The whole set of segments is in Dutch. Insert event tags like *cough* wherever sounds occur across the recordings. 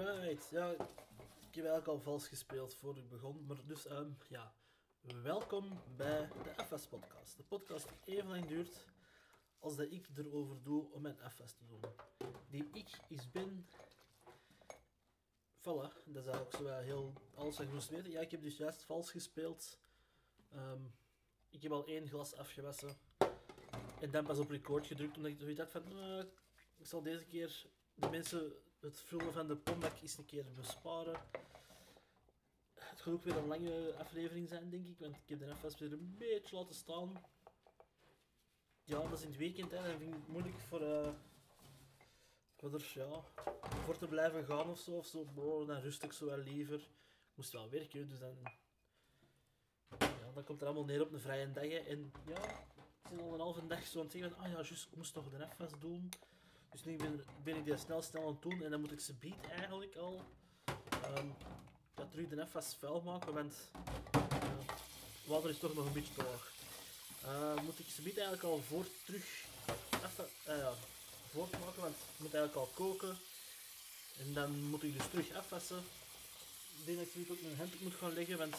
Ja, ik heb eigenlijk al vals gespeeld voor ik begon, maar dus ehm, ja, welkom bij de FS podcast. De podcast die even lang duurt als dat ik erover doe om mijn FS te doen. Die ik is ben... Voilà, dat is eigenlijk zo heel alles wat je moest weten. Ja, ik heb dus juist vals gespeeld. Ehm, ik heb al één glas afgewassen. En dan pas op record gedrukt, omdat ik zoiets had van... eh, ik zal deze keer de mensen het vullen van de pommek eens een keer besparen. Het gaat ook weer een lange aflevering zijn, denk ik, want ik heb de FS weer een beetje laten staan. Ja, dat is in het weekend, hè, dan vind ik het moeilijk voor, eh, voor, ja, voor te blijven gaan of zo. Of zo. Bro, dan rust ik zo wel liever. Ik moest wel werken, dus dan, ja, dan komt er allemaal neer op een vrije dag. En ja, ik zit al een halve dag zo aan het zeggen van, ah ja, juist, ik moest toch de FS doen. Dus nu ben, ik die snel snel aan het doen en dan moet ik ze beat eigenlijk al ehm ja, terug de FS vuil maken, want uh, water is toch nog een beetje te laag. Eh, moet ik ze beat eigenlijk al voor terug even, ja, voortmaken, want het moet eigenlijk al koken. En dan moet ik dus terug afwassen. Ik denk dat ik nu ook mijn hand moet gaan leggen, want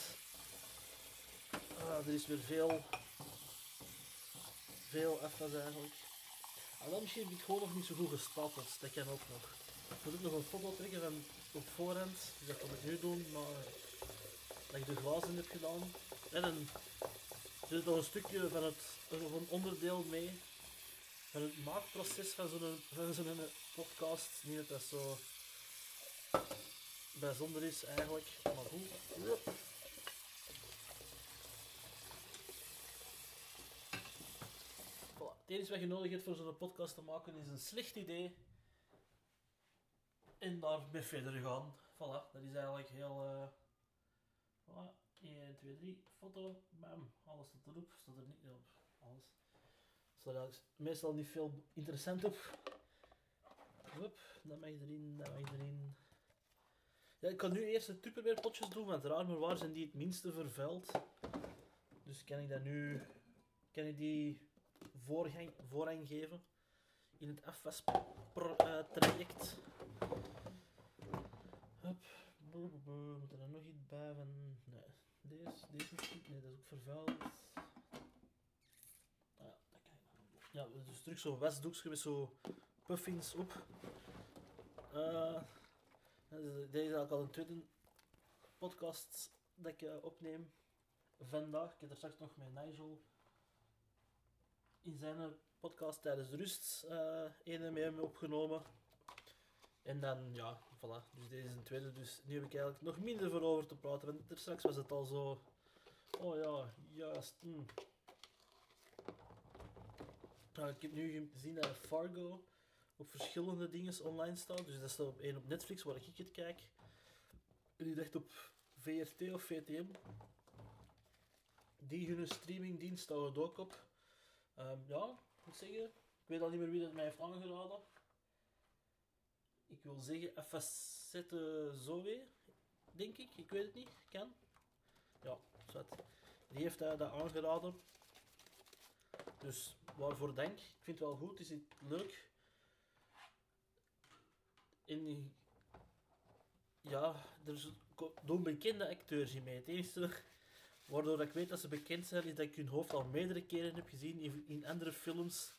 ah, er is weer veel, veel afwas eigenlijk. En dan misschien heb ik gewoon nog niet zo goed gestapeld. Dat kan ook nog. Ik moet ook nog een foto trekken van op voorhand. Dat kan ik nu doen, maar dat ik de glazen heb gedaan. En dan zit nog een stukje van het of een onderdeel mee. Van het maakproces van zo'n van zo'n podcast. Niet dat dat zo bijzonder is eigenlijk. Maar goed. Voilà. Het enige wat je nodig hebt voor zo'n podcast te maken is een slecht idee. En daarmee verder gaan. Voilà, dat is eigenlijk heel. eh voilà. 1, 2, 3, foto, bam, alles staat erop. Staat er niet op, alles. Staat er meestal niet veel interessant op. Hup, dat mag erin, dat mag erin. Ja, ik kan nu eerst de Tupperware potjes doen, want raar maar waar zijn die het minste vervuild. Dus kan ik dat nu, kan ik die voorgang, voorrang geven in het afwastraject. Hup, moet er nog iets bij van, nee, deze, deze niet, nee, dat is ook vervuild. Ah ja, dat kan nog doen. Ja, dus terug zo'n westdoekje met zo puffins op. Eh, deze is eigenlijk al een tweede podcast dat ik eh, opneem vandaag. Ik heb er straks nog met Nigel in zijn podcast tijdens de rust eh een hem opgenomen. En dan, ja, voilà. Dus deze is een tweede. Dus nu heb ik eigenlijk nog minder voor over te praten. Want er straks was het al zo... Oh ja, juist. hm. Nou, ik heb nu gezien dat Fargo op verschillende dingen online staat. Dus dat staat op één op Netflix, waar ik het kijk. En die dacht op VRT of VTM. Die hun streamingdienst er ook op. Ehm, ja, ik moet zeggen, ik weet al niet meer wie dat mij heeft aangeraden. Ik wil zeggen Facette Zoe, denk ik. Ik weet het niet. Kan. Ja, zwart. Die heeft hij dat aangeraden. Dus waarvoor dank. Ik vind het wel goed. Is het leuk. En ja, er doen bekende acteurs in mee. Het eerste waardoor ik weet dat ze bekend zijn, is dat ik hun hoofd al meerdere keren heb gezien in, in andere films.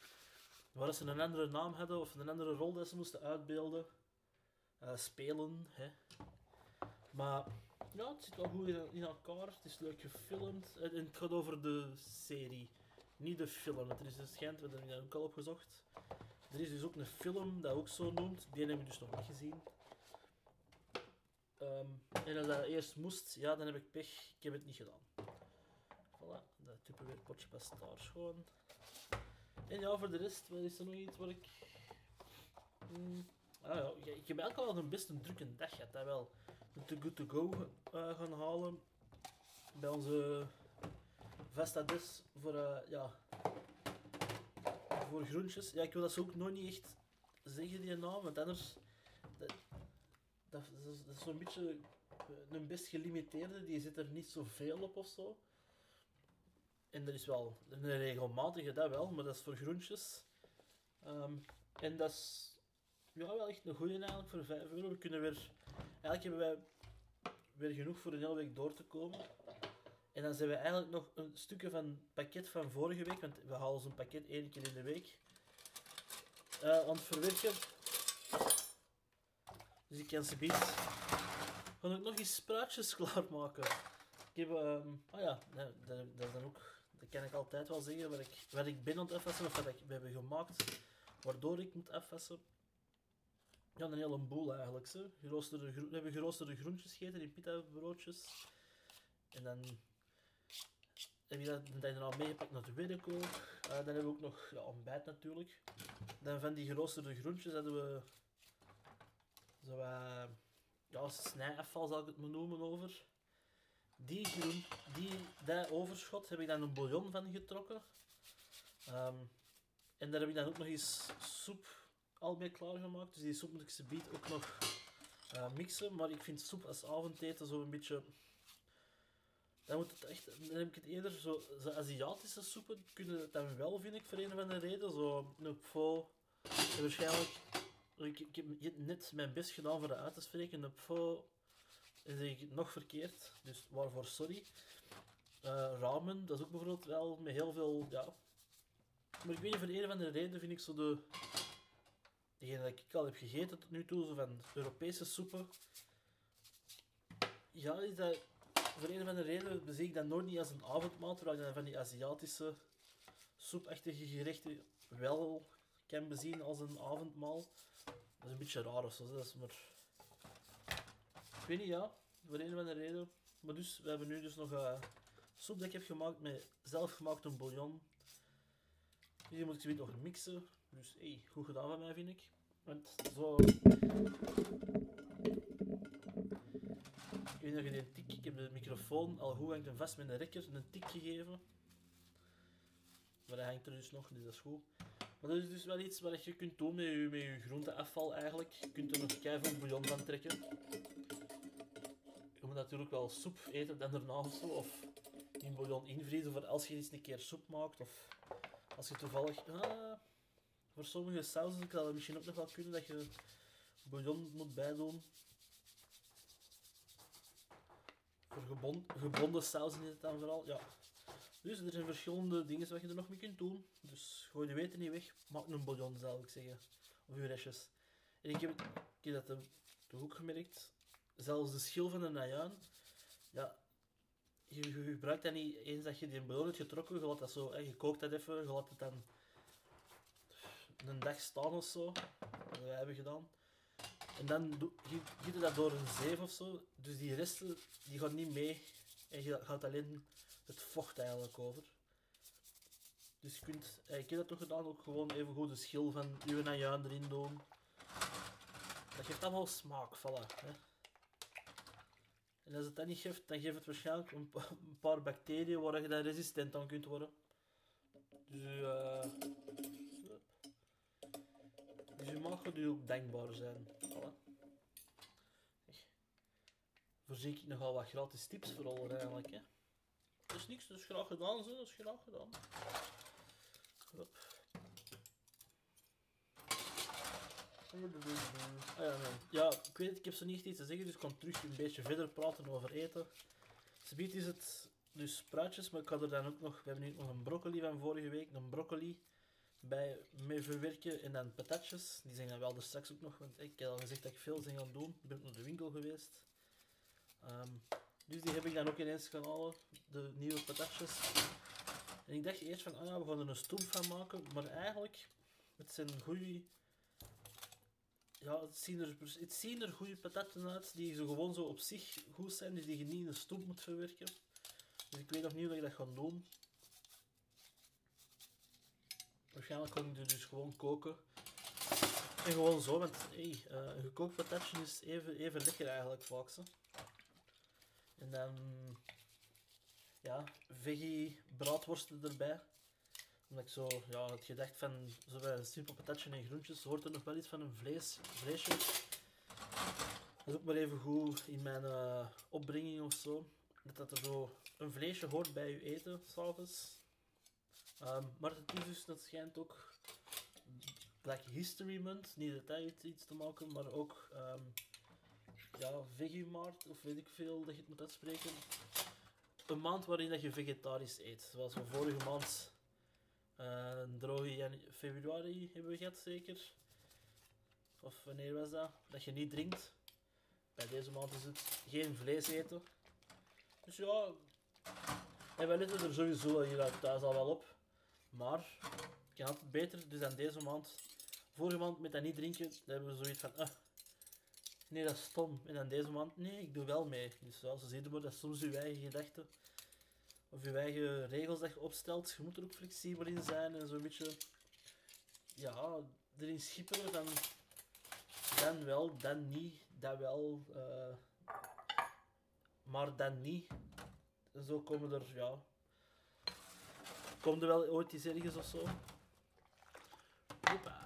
Waar ze een andere naam hadden of een andere rol dat ze moesten uitbeelden. Eh, spelen, hè. Maar ja, het zit wel goed in, elkaar. Het is leuk gefilmd. En het gaat over de serie, niet de film. Er is een schijnt, we hebben dat ook al opgezocht. Er is dus ook een film dat ook zo noemt. Die heb ik dus nog niet gezien. Ehm, en als dat eerst moest, ja, dan heb ik pech. Ik heb het niet gedaan. Voilà, dat Tupperware potje past daar schoon. En ja, voor de rest, wat is er nog iets waar ik... Hmm, ah ja, ik heb eigenlijk al een best een drukke dag gehad, dat wel. De Too Good To Go eh, gaan halen. Bij onze Vesta Des voor, eh, ja... Voor groentjes. Ja, ik wil dat ze ook nog niet echt zeggen, die naam, want anders... dat, is, dat zo'n beetje een best gelimiteerde, die zit er niet zoveel op of zo. En er is wel een regelmatige, dat wel, maar dat is voor groentjes. Ehm, en dat is ja, wel echt een goede eigenlijk voor 5 euro. We kunnen weer, eigenlijk hebben wij weer genoeg voor een hele week door te komen. En dan zijn we eigenlijk nog een stukje van het pakket van vorige week, want we halen zo'n pakket één keer in de week, uh, aan het verwerken. Dus ik kan ze biedt. Ga ik nog eens spruitjes *laughs* klaarmaken. Ik heb, um, oh ja, dat, dat, dan ook, dat kan ik altijd wel zeggen, wat ik, wat ik ben aan het afwassen of wat ik, we hebben gemaakt, waardoor ik moet afwassen. Ja, een hele boel eigenlijk. Zo. Geroosterde, we hebben geroosterde groentjes gegeten in pita broodjes. En dan heb je dat, dat al meegepakt naar de werk ook. Uh, dan hebben we ook nog ontbijt natuurlijk. Dan van die geroosterde groentjes hadden we zo uh, ja, snijafval zal ik het maar noemen over. Die groen, die, dat overschot heb ik dan een bouillon van getrokken. Um, en daar heb ik dan ook nog eens soep al mee klaargemaakt. Dus die soep moet ik ze biedt ook nog uh, mixen. Maar ik vind soep als avondeten zo een beetje dan, moet het echt, dan heb ik het eerder zo, zo Aziatische soepen kunnen het dan wel, vind ik, voor een of andere reden. Zo een pho. Waarschijnlijk, ik, ik, heb net mijn best gedaan voor de uit te spreken. Een pho is ik nog verkeerd, dus waarvoor sorry. Uh, ramen, dat is ook bijvoorbeeld wel met heel veel, ja. Maar ik weet niet, voor een of andere reden vind ik zo de. Degene dat ik al heb gegeten tot nu toe, zo van Europese soepen. Ja, is dat voor een of andere reden bezie ik dat nooit niet als een avondmaal, terwijl ik dan van die Aziatische soepachtige gerechten wel kan bezien als een avondmaal. Dat is een beetje raar of zo, dat is maar... Ik weet niet, ja, voor een of andere reden. Maar dus, we hebben nu dus nog uh, soep ik heb gemaakt met zelfgemaakte bouillon. Hier moet ik ze nog mixen. Dus, hey, goed gedaan van mij, vind ik. Want zo ik weet nog een tik, ik heb de microfoon al goed hangt vast met een rekker een tik gegeven. Maar hij hangt er dus nog, dus dat is goed. Maar dat is dus wel iets wat je kunt doen met je, met groenteafval eigenlijk. Je kunt er nog keihard bouillon van trekken. Je moet natuurlijk wel soep eten dan daarna of zo. Of in bouillon invriezen voor als je eens een keer soep maakt. Of als je toevallig... Ah, voor sommige sausen kan het misschien ook nog wel kunnen dat je bouillon moet bijdoen. Voor gebond, gebonden sausen is het dan vooral. Ja. Dus er zijn verschillende dingen wat je er nog mee kunt doen. Dus gooi de weten niet weg. Maak een bouillon, zou ik zeggen. Of je restjes. En ik heb, ik heb dat ook gemerkt. Zelfs de schil van een najuin. Ja, je, gebruikt dat niet eens dat je die bouillon hebt getrokken. Je laat dat zo, hè, je kookt dat even. Je laat het dan een dag staan of zo. Wat we hebben gedaan. En dan giet je dat door een zeef of zo. Dus die resten die gaan niet mee. En je gaat alleen het vocht eigenlijk over. Dus je kunt, eh, ik heb dat toch gedaan, ook gewoon even goed de schil van uw najuin erin doen. Dat geeft allemaal smaak, voilà. En als het dat niet geeft, dan geeft het waarschijnlijk een, *laughs* paar bacteriën waar je dan resistent aan kunt worden. Dus, uh, dus je mag er ook dankbaar zijn. voorzie ik nogal wat gratis tips voor eigenlijk. Hè. Is niks, dat graag gedaan, zo. dat is graag gedaan. Hop. Ah, ja, ja, ik weet het, ik heb zo niet iets te zeggen, dus ik kan terug een beetje verder praten over eten. Subiet is het dus spruitjes, maar ik had er dan ook nog, we hebben nu nog een broccoli van vorige week, een broccoli bij mee verwerken en dan patatjes. Die zijn dan wel er straks ook nog, want ik heb al gezegd dat ik veel zijn gaan doen. Ik ben naar de winkel geweest. Um, dus die heb ik dan ook ineens halen, de nieuwe patatjes. En ik dacht eerst van, ah ja, we gaan er een stoem van maken, maar eigenlijk, het zijn goede... Ja, het zien, er, het zien er goede patatten uit, die zo gewoon zo op zich goed zijn, dus die je niet in een stoem moet verwerken. Dus ik weet nog niet hoe ik dat ga doen. Waarschijnlijk kan ik er dus gewoon koken. En gewoon zo, want hey, uh, een gekookt patatje is even, even lekker eigenlijk vaak. Zo. En dan ja, veggie braadworsten erbij. Omdat ik zo ja, het gedacht van zo bij een simpel patatje en groentjes hoort er nog wel iets van een vlees, vleesje. Dat is ook maar even goed in mijn uh, opbrenging of zo. Dat, dat er zo een vleesje hoort bij je eten s'avonds. Um, maar het is dus, dat schijnt ook Black History Month, niet dat heeft iets te maken, maar ook ehm ja, Vegemart, of weet ik veel dat je het moet uitspreken. Een maand waarin dat je vegetarisch eet. Zoals we vorige maand, eh, een droge februari hebben we gehad zeker. Of wanneer was dat? Dat je niet drinkt. Bij deze maand is het geen vlees eten. Dus ja, en wij letten er sowieso hier thuis al wel op. Maar, kan altijd beter. Dus aan deze maand, vorige maand met dat niet drinken, hebben we zoiets van, ah, nee dat is stom. En dan deze maand, nee, ik doe wel mee. Dus ja, zo zie je maar, dat soms je eigen gedachten. Of je eigen regels dat je opstelt. Je moet er ook flexibel in zijn en zo'n beetje, ja, erin schipperen van, dan wel, dan niet, dat wel, eh, maar dan niet. En zo komen er, ja. Komt er wel ooit iets ergens of zo? Hoppa.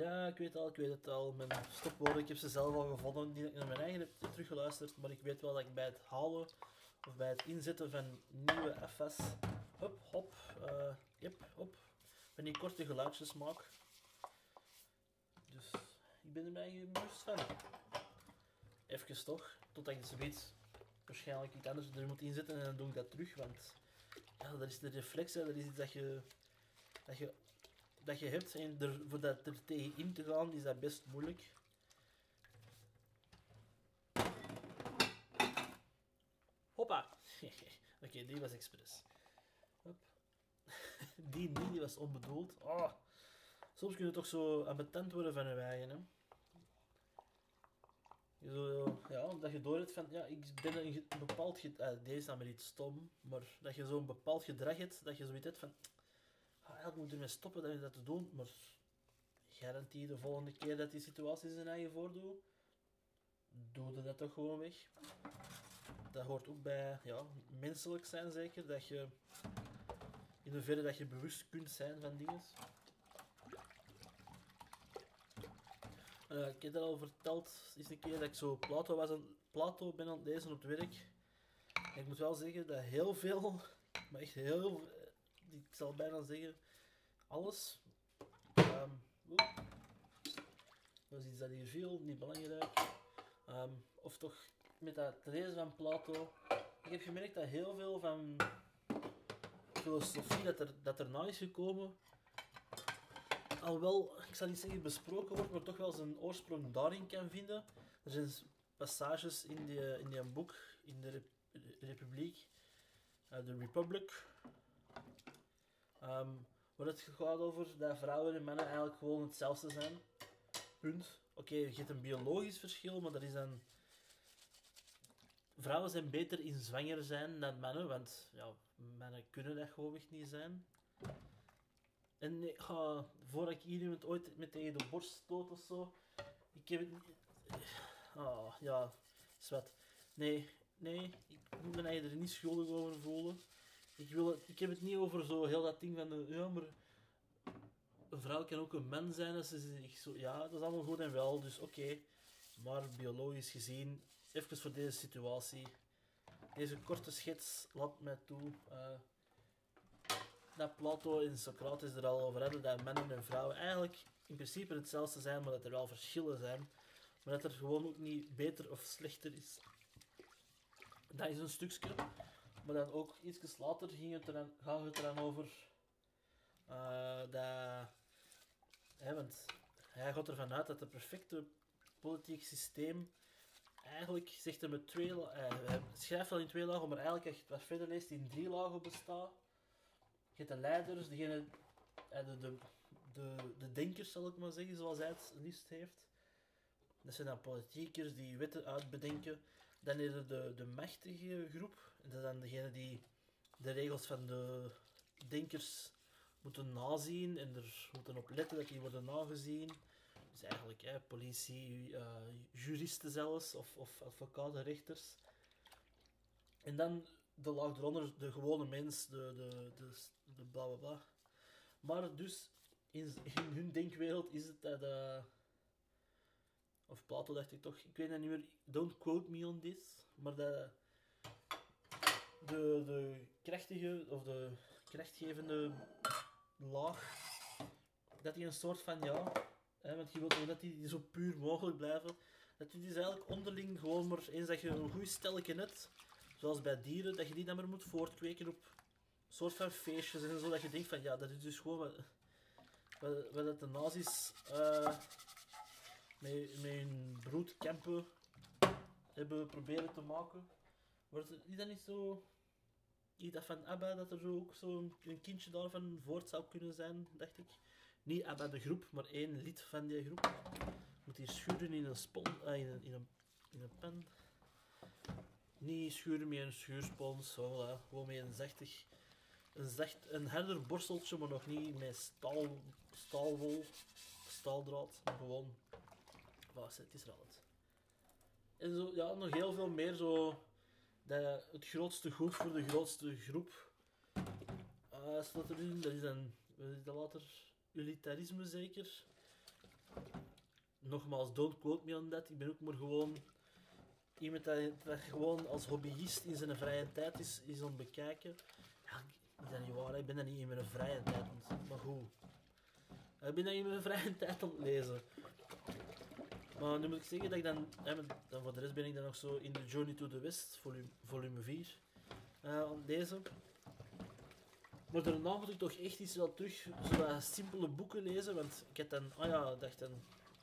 Ja, ik weet al, ik weet het al. Mijn stopwoorden, ik heb ze zelf al gevonden. Niet dat ik naar mijn eigen heb teruggeluisterd, maar ik weet wel dat ik bij het halen of bij het inzetten van nieuwe FS, hop, hop, eh, yep, hop, van die korte geluidjes maak. Dus ik ben er mij bewust van. Even toch, totdat ik zoiets waarschijnlijk iets anders er moet inzetten en dan doe ik dat terug, want ja, dat is de reflex, hè. dat is iets dat je, dat je, dat je hebt en er, voor dat er tegen in te gaan is dat best moeilijk. Hoppa! *laughs* Oké, die was expres. *laughs* Die die was onbedoeld. Oh. Soms kun je toch zo ambetant worden van hè. Je Zo, ja, dat je door hebt van, ja, ik ben een, een bepaald gedrag, deze is dan maar iets stom, maar dat je zo'n bepaald gedrag hebt, dat je zoiets hebt van, ah, eigenlijk moet ermee stoppen dat je dat te doen, maar garantie de volgende keer dat die situatie zijn eigen voordoet, doe je dat toch gewoon weg. Dat hoort ook bij, ja, menselijk zijn zeker, dat je, in hoeverre dat je bewust kunt zijn van dingen. Eh, ik heb dat al verteld, eens een keer dat ik zo Plato, was aan, Plato ben aan het lezen op het werk. Ik moet wel zeggen dat heel veel, *laughs* maar echt heel, eh, ik zal bijna zeggen, alles. oeh, dat is dat hier viel, niet belangrijk. Ehm, of toch met dat lezen van Plato. Ik heb gemerkt dat heel veel van filosofie dat, er, dat erna is gekomen, al wel, ik zal niet zeggen besproken wordt, maar toch wel zijn oorsprong daarin kan vinden. Er zijn passages in die, in die boek, in de Rep- Republiek, eh, de Republic, ehm, waar het gaat over dat vrouwen en mannen eigenlijk gewoon hetzelfde zijn. Punt. Oké, je hebt een biologisch verschil, maar dat is dan... Vrouwen zijn beter in zwanger zijn dan mannen, want ja, mannen kunnen dat gewoonweg niet zijn. En ik ga, voordat ik iemand ooit met tegen de borst stoot of zo, ik heb het. Ah, ja, zwet. Nee, nee, ik moet me er niet schuldig over voelen. Ik, wil het, ik heb het niet over zo heel dat ding van, ja, maar een vrouw kan ook een man zijn als ze zo... Ja, dat is allemaal goed en wel, dus oké. Maar biologisch gezien, even voor deze situatie, deze korte schets laat mij toe... eh, dat Plato en Socrates er al over hadden dat mannen en vrouwen eigenlijk in principe hetzelfde zijn, maar dat er wel verschillen zijn. Maar dat er gewoon ook niet beter of slechter is. Dat is een stukje. Maar dan ook iets later ging het dan, gaat het er dan over eh, dat. Hè, want hij gaat ervan uit dat het perfecte politiek systeem eigenlijk zegt hij met twee eh, schrijft wel in twee lagen, maar eigenlijk het wat verder leest in drie lagen bestaat. Je hebt de leiders, degene, eh, de, de, de, de denkers zal ik maar zeggen, zoals hij het liefst heeft. Dat zijn dan politiekers die wetten uitbedenken. Dan is er de, de machtige groep. En dat is dan degene die de regels van de denkers moeten nazien en er moeten op letten dat die worden nagezien. Dus eigenlijk hè, politie, eh, juristen zelfs, of, of advocaten, rechters. En dan de laag eronder, de gewone mens, de, de, de, bla bla bla. Maar dus, in, hun denkwereld is het dat... eh, of Plato dacht ik toch, ik weet het niet meer, don't quote me on this, maar dat de, de krachtige, of de krachtgevende laag, dat die een soort van, ja, hè, want je wilt ook dat die zo puur mogelijk blijven, dat die dus eigenlijk onderling gewoon maar, eens dat je een goed stelletje net, zoals bij dieren, dat je die dan maar moet voortkweken op soort van feestjes en zo, dat je denkt van, ja, dat is dus gewoon wat, wat, de nazi's eh, met, met hun broedkampen hebben proberen te maken. Wordt het is dat niet zo... Iets dat van ABBA, dat er zo ook zo'n een kindje daarvan voort zou kunnen zijn, dacht ik. Niet ABBA de groep, maar één lid van die groep. Moet hier schuren in een spon, ah, in, een, in, een, in. Niet schuren met een schuurspons, voilà. gewoon met een zachtig, een zacht, een harder borsteltje, maar nog niet met staal, staalwol, staaldraad, gewoon, het is er altijd. En zo, ja, nog heel veel meer zo, dat het grootste goed voor de grootste groep uh, staat erin. Dat is dan, dat later, utilitarisme zeker. Nogmaals, don't quote me on that. Ik ben ook maar gewoon iemand dat, dat gewoon als hobbyist in zijn vrije tijd is, is aan bekijken. Ja, is dat niet waar, ik ben dat niet in mijn vrije tijd, maar goed. Ik ben dat in mijn vrije *laughs* tijd aan lezen. Maar nu moet ik zeggen dat ik dan, dan voor de rest ben ik dan nog zo in The Journey to the West, volume, volume 4, eh, aan het lezen. Maar daarna moet ik toch echt iets wel terug, zo wat simpele boeken lezen, want ik had dan, ah ja, dacht dan,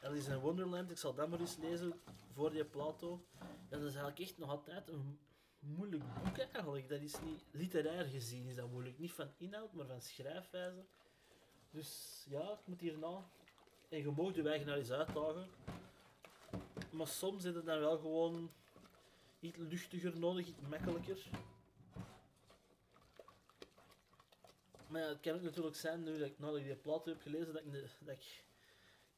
Alice in Wonderland, ik zal dat maar eens lezen voor die Plato. Dat is eigenlijk echt nog altijd een moeilijk boek eigenlijk. Dat is niet, literair gezien is dat moeilijk. Niet van inhoud, maar van schrijfwijze. Dus ja, ik moet hierna, en je mag je eigen eens uitdagen. Maar soms is het dan wel gewoon iets luchtiger nodig, iets makkelijker. Maar het kan ook natuurlijk zijn, nu dat ik, nadat ik die plaat heb gelezen, dat ik, dat ik,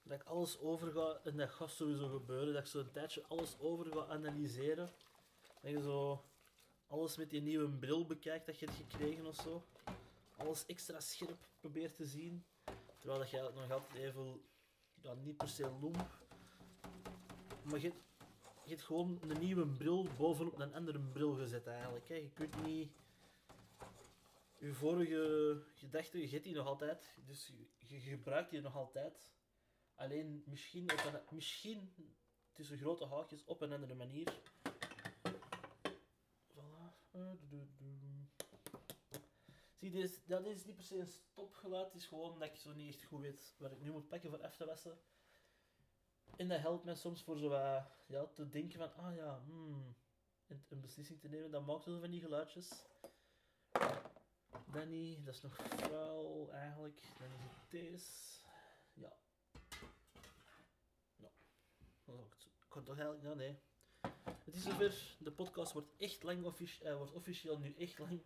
dat ik alles over ga, en dat gaat sowieso gebeuren, dat ik zo een tijdje alles over ga analyseren. Dat je zo alles met die nieuwe bril bekijkt dat je hebt gekregen of zo. Alles extra scherp probeert te zien. Terwijl dat je nog altijd even, ja, niet per se loem, maar je, hebt- je gewoon een nieuwe bril bovenop een andere bril gezet eigenlijk. Hè. Je kunt niet... Je vorige gedachte, je hebt die nog altijd, dus je, je gebruikt die nog altijd. Alleen misschien, op een, misschien tussen grote haakjes op een andere manier. Voilà. Eh. Zie, dit dat is niet per se een stopgeluid, het is gewoon dat ik zo niet echt goed weet wat ik nu moet pakken voor af. En dat helpt mij soms voor zo ja, te denken van, ah ja, hmm, en een beslissing te nemen. Dat maakt zo van die geluidjes. Dat niet, dat is nog vuil eigenlijk. Dan is het deze. Ja. Zo- Ik kan toch eigenlijk, ja nee. Het is zover, de podcast wordt echt lang, offici- eh, wordt officieel nu echt lang.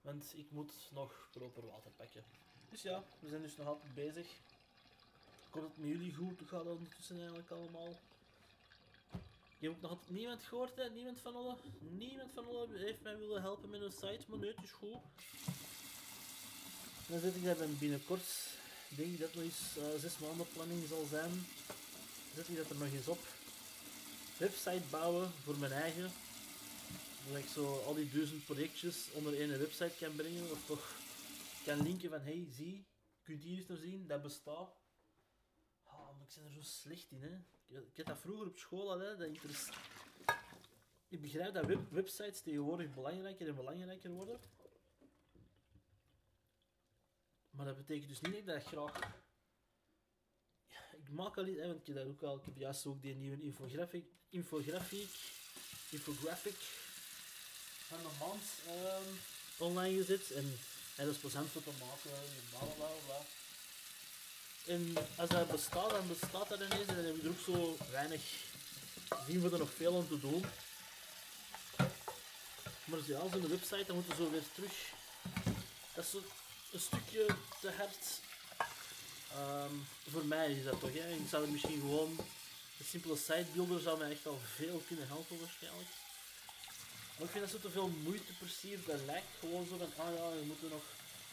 Want ik moet nog proper water pakken. Dus ja, we zijn dus nog altijd bezig. Ik dat het met jullie goed gaat ondertussen eigenlijk allemaal. Je hebt ook nog altijd niemand gehoord? Niemand van alle, niemand van alle heeft mij willen helpen met een site, maar nee, het is goed. Dan zet ik dat dan binnenkort, denk ik dat het nog eens eh, zes maanden planning zal zijn, zet ik dat er nog eens op. Website bouwen voor mijn eigen. Dat ik zo al die duizend projectjes onder één website kan brengen, of toch kan linken van, hey, zie, kunt hier eens naar zien, dat bestaat. Ik ben er zo slecht in, hè. Ik, had dat vroeger op school al, hè. Dat interesse- Ik begrijp dat web- websites tegenwoordig belangrijker en belangrijker worden. Maar dat betekent dus niet dat ik graag... Ja, ik maak al iets, hè, want ik heb dat ook al... Ik heb juist ook die nieuwe infografiek... Infografiek... Infographic... Van de maand ehm, online gezet. En, en dat is plezant voor te maken. en bla bla bla. En als dat bestaat, dan bestaat dat ineens. En dan heb je er ook zo weinig... Zien we er nog veel aan te doen. Maar ja, zo'n website, dan moeten we zo weer terug. Dat is zo een stukje te hard. Ehm, voor mij is dat toch, hè? Ik zou er misschien gewoon. Een simpele sitebuilder zou mij echt al veel kunnen helpen, waarschijnlijk. Maar ik vind dat zo te veel moeite precies. Dat lijkt gewoon zo van, ah ja, je moet er nog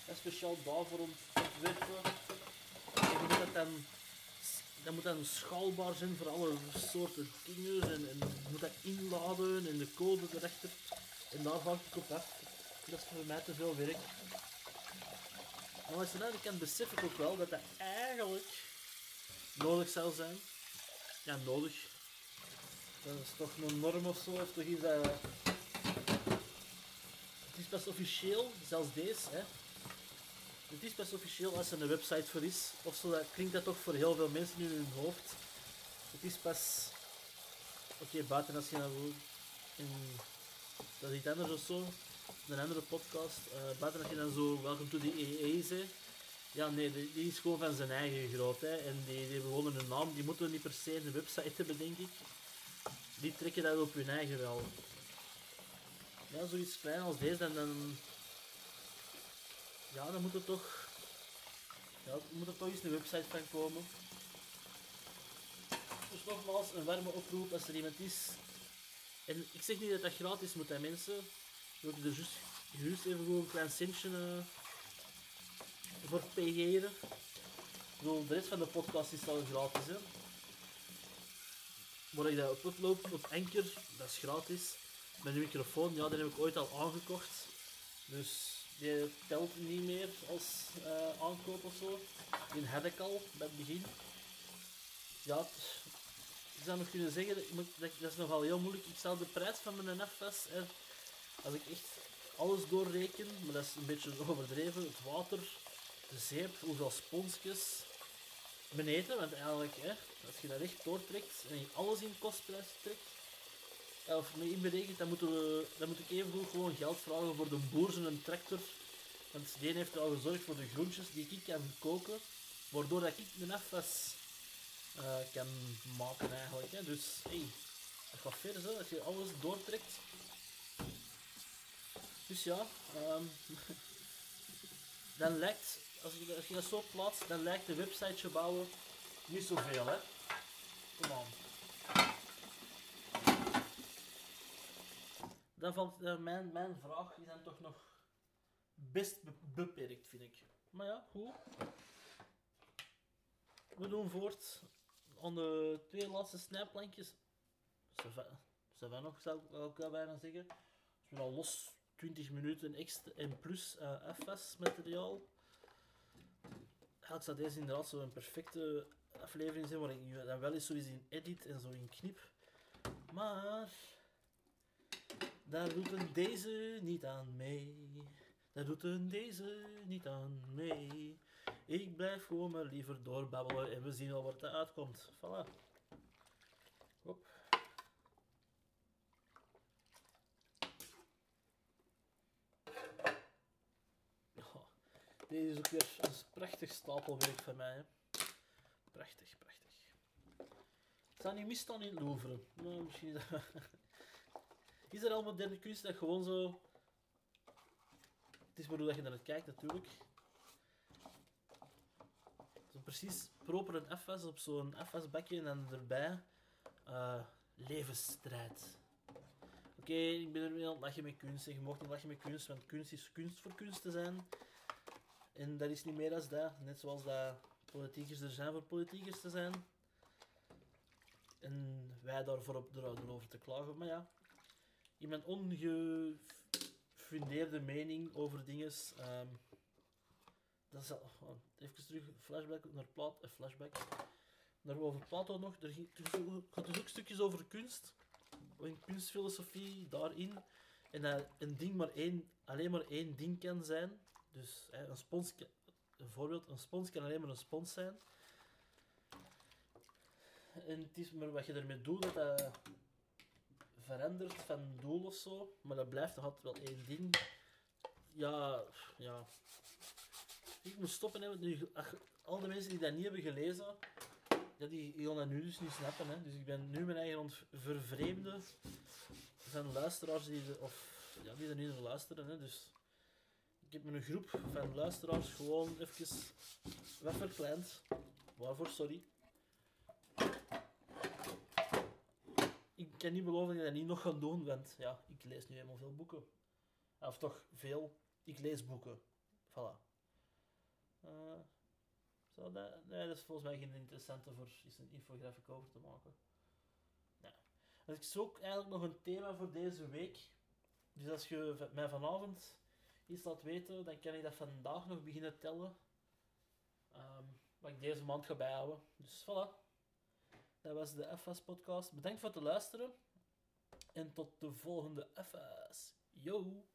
een speciaal daarvoor ont- ontwerpen. Moet dat dan. Moet dan schaalbaar zijn voor alle soorten dingen en, en moet dat inladen en de code erachter. En daar ga ik op af. Dat is voor mij te veel werk. Maar als je dat kent, besef ik ook wel dat dat eigenlijk nodig zou zijn. Ja, nodig. Dat is toch een norm of zo, toch iets dat... Het is best officieel, zelfs deze, hè. Het is best officieel als er een website voor is, of zo, dat klinkt dat toch voor heel veel mensen in hun hoofd. Het is pas... Oké, buiten als je nou in... Dat is iets anders of zo, een andere podcast, uh, buiten als je dan zo Welcome to the EE zei. Ja, nee, die, is gewoon van zijn eigen groot, hè. En die, die hebben gewoon een naam, die moeten niet per se een website hebben, denk ik. Die trekken dat op hun eigen wel. Ja, zoiets klein als deze, en dan... Ja, dan moet er toch... Ja, moet er toch eens een website van komen. Dus nogmaals, een warme oproep als er iemand is. En ik zeg niet dat dat gratis moet aan mensen. We moeten er juist, juist even gewoon een klein centje uh, voor pegeren. de rest van de podcast is al gratis. Hè. Maar ik dat op op Anchor, dat is gratis. Mijn microfoon, ja, die heb ik ooit al aangekocht. Dus die telt niet meer als uh, aankoop of zo. Die had ik al bij het begin. Ja, ik zou nog kunnen zeggen, dat, dat is nogal heel moeilijk. Ik zou de prijs van mijn FS, als ik echt alles doorreken, maar dat is een beetje overdreven, het water, de zeep, hoeveel sponsjes, mijn eten, want eigenlijk, hè, als je dat echt doortrekt en je alles in kostprijs trekt, of mee inberekent, dan, moeten we, dan moet ik even gewoon geld vragen voor de boer en tractor. Want die heeft al gezorgd voor de groentjes die ik kan koken, waardoor dat ik mijn afwas uh, kan maken eigenlijk. Dus hey, dat gaat verder zo, als je alles doortrekt. Dus ja, um, *laughs* dan lijkt, als je, dat zo plaatst, dan lijkt de website bouwen niet zoveel hè. Kom aan. Dan valt uh, mijn, mijn vraag is dan toch nog best beperkt, vind ik. Maar ja, goed. We doen voort aan de twee laatste snijplankjes. Ze van nog, zou ik ook bijna zeggen. Als we al los 20 minuten extra en plus uh, FS materiaal. Gaat zou deze inderdaad zo een perfecte aflevering zijn, waar ik dan wel eens eens in edit en zo in knip. Maar daar doet een deze niet aan mee. Daar doet een deze niet aan mee. Ik blijf gewoon maar liever doorbabbelen en we zien al wat er uitkomt. Voilà. Hop. deze is ook weer een prachtig stapelwerk van mij. Hè. Prachtig, prachtig. Het staat niet misstaan in het Louvre. Nou, misschien *laughs* is er al moderne kunst dat gewoon zo... Het is maar hoe dat je naar het kijkt natuurlijk. Zo precies proper een FS op zo'n FS-bakje en dan erbij uh, levensstrijd. Oké, ik ben er weer aan het lachen met kunst. je mocht niet lachen met kunst, want kunst is kunst voor kunst te zijn. En dat is niet meer als dat. Net zoals dat politiekers er zijn voor politiekers te zijn. En wij daarvoor op de over te klagen. Maar ja, iemand ongefundeerde mening over dingen. Um, dat is al, oh, even terug, flashback naar Plato, uh, flashback. Naar over Plato nog. Er, gaat dus ook stukjes over kunst. En kunstfilosofie daarin. En dat een ding maar één, alleen maar één ding kan zijn. Dus een spons, een voorbeeld, een spons kan alleen maar een spons zijn. En het is maar wat je ermee doet, dat dat verandert van doel of zo. Maar dat blijft toch altijd wel één ding. Ja, ja. Ik moet stoppen, nu, al de mensen die dat niet hebben gelezen, die, gaan dat nu dus niet snappen. Hè. Dus ik ben nu mijn eigen ont vervreemden van luisteraars die, of, ja, die er niet naar luisteren. Hè. Dus ik heb mijn groep van luisteraars gewoon even wat verkleind. Waarvoor, sorry. Ik kan niet beloven dat ik dat niet nog ga doen, want ja, ik lees nu helemaal veel boeken. Of toch veel, ik lees boeken. Voilà. Uh, zo, dat, nee, dat is volgens mij geen interessante voor iets een infografiek over te maken. Nee. Dus ik zoek eigenlijk nog een thema voor deze week. Dus als je mij vanavond iets laat weten, dan kan ik dat vandaag nog beginnen tellen. Ehm, wat ik deze maand ga bijhouden. Dus voilà. Dat was de FS podcast. Bedankt voor het luisteren. En tot de volgende FS. Yo!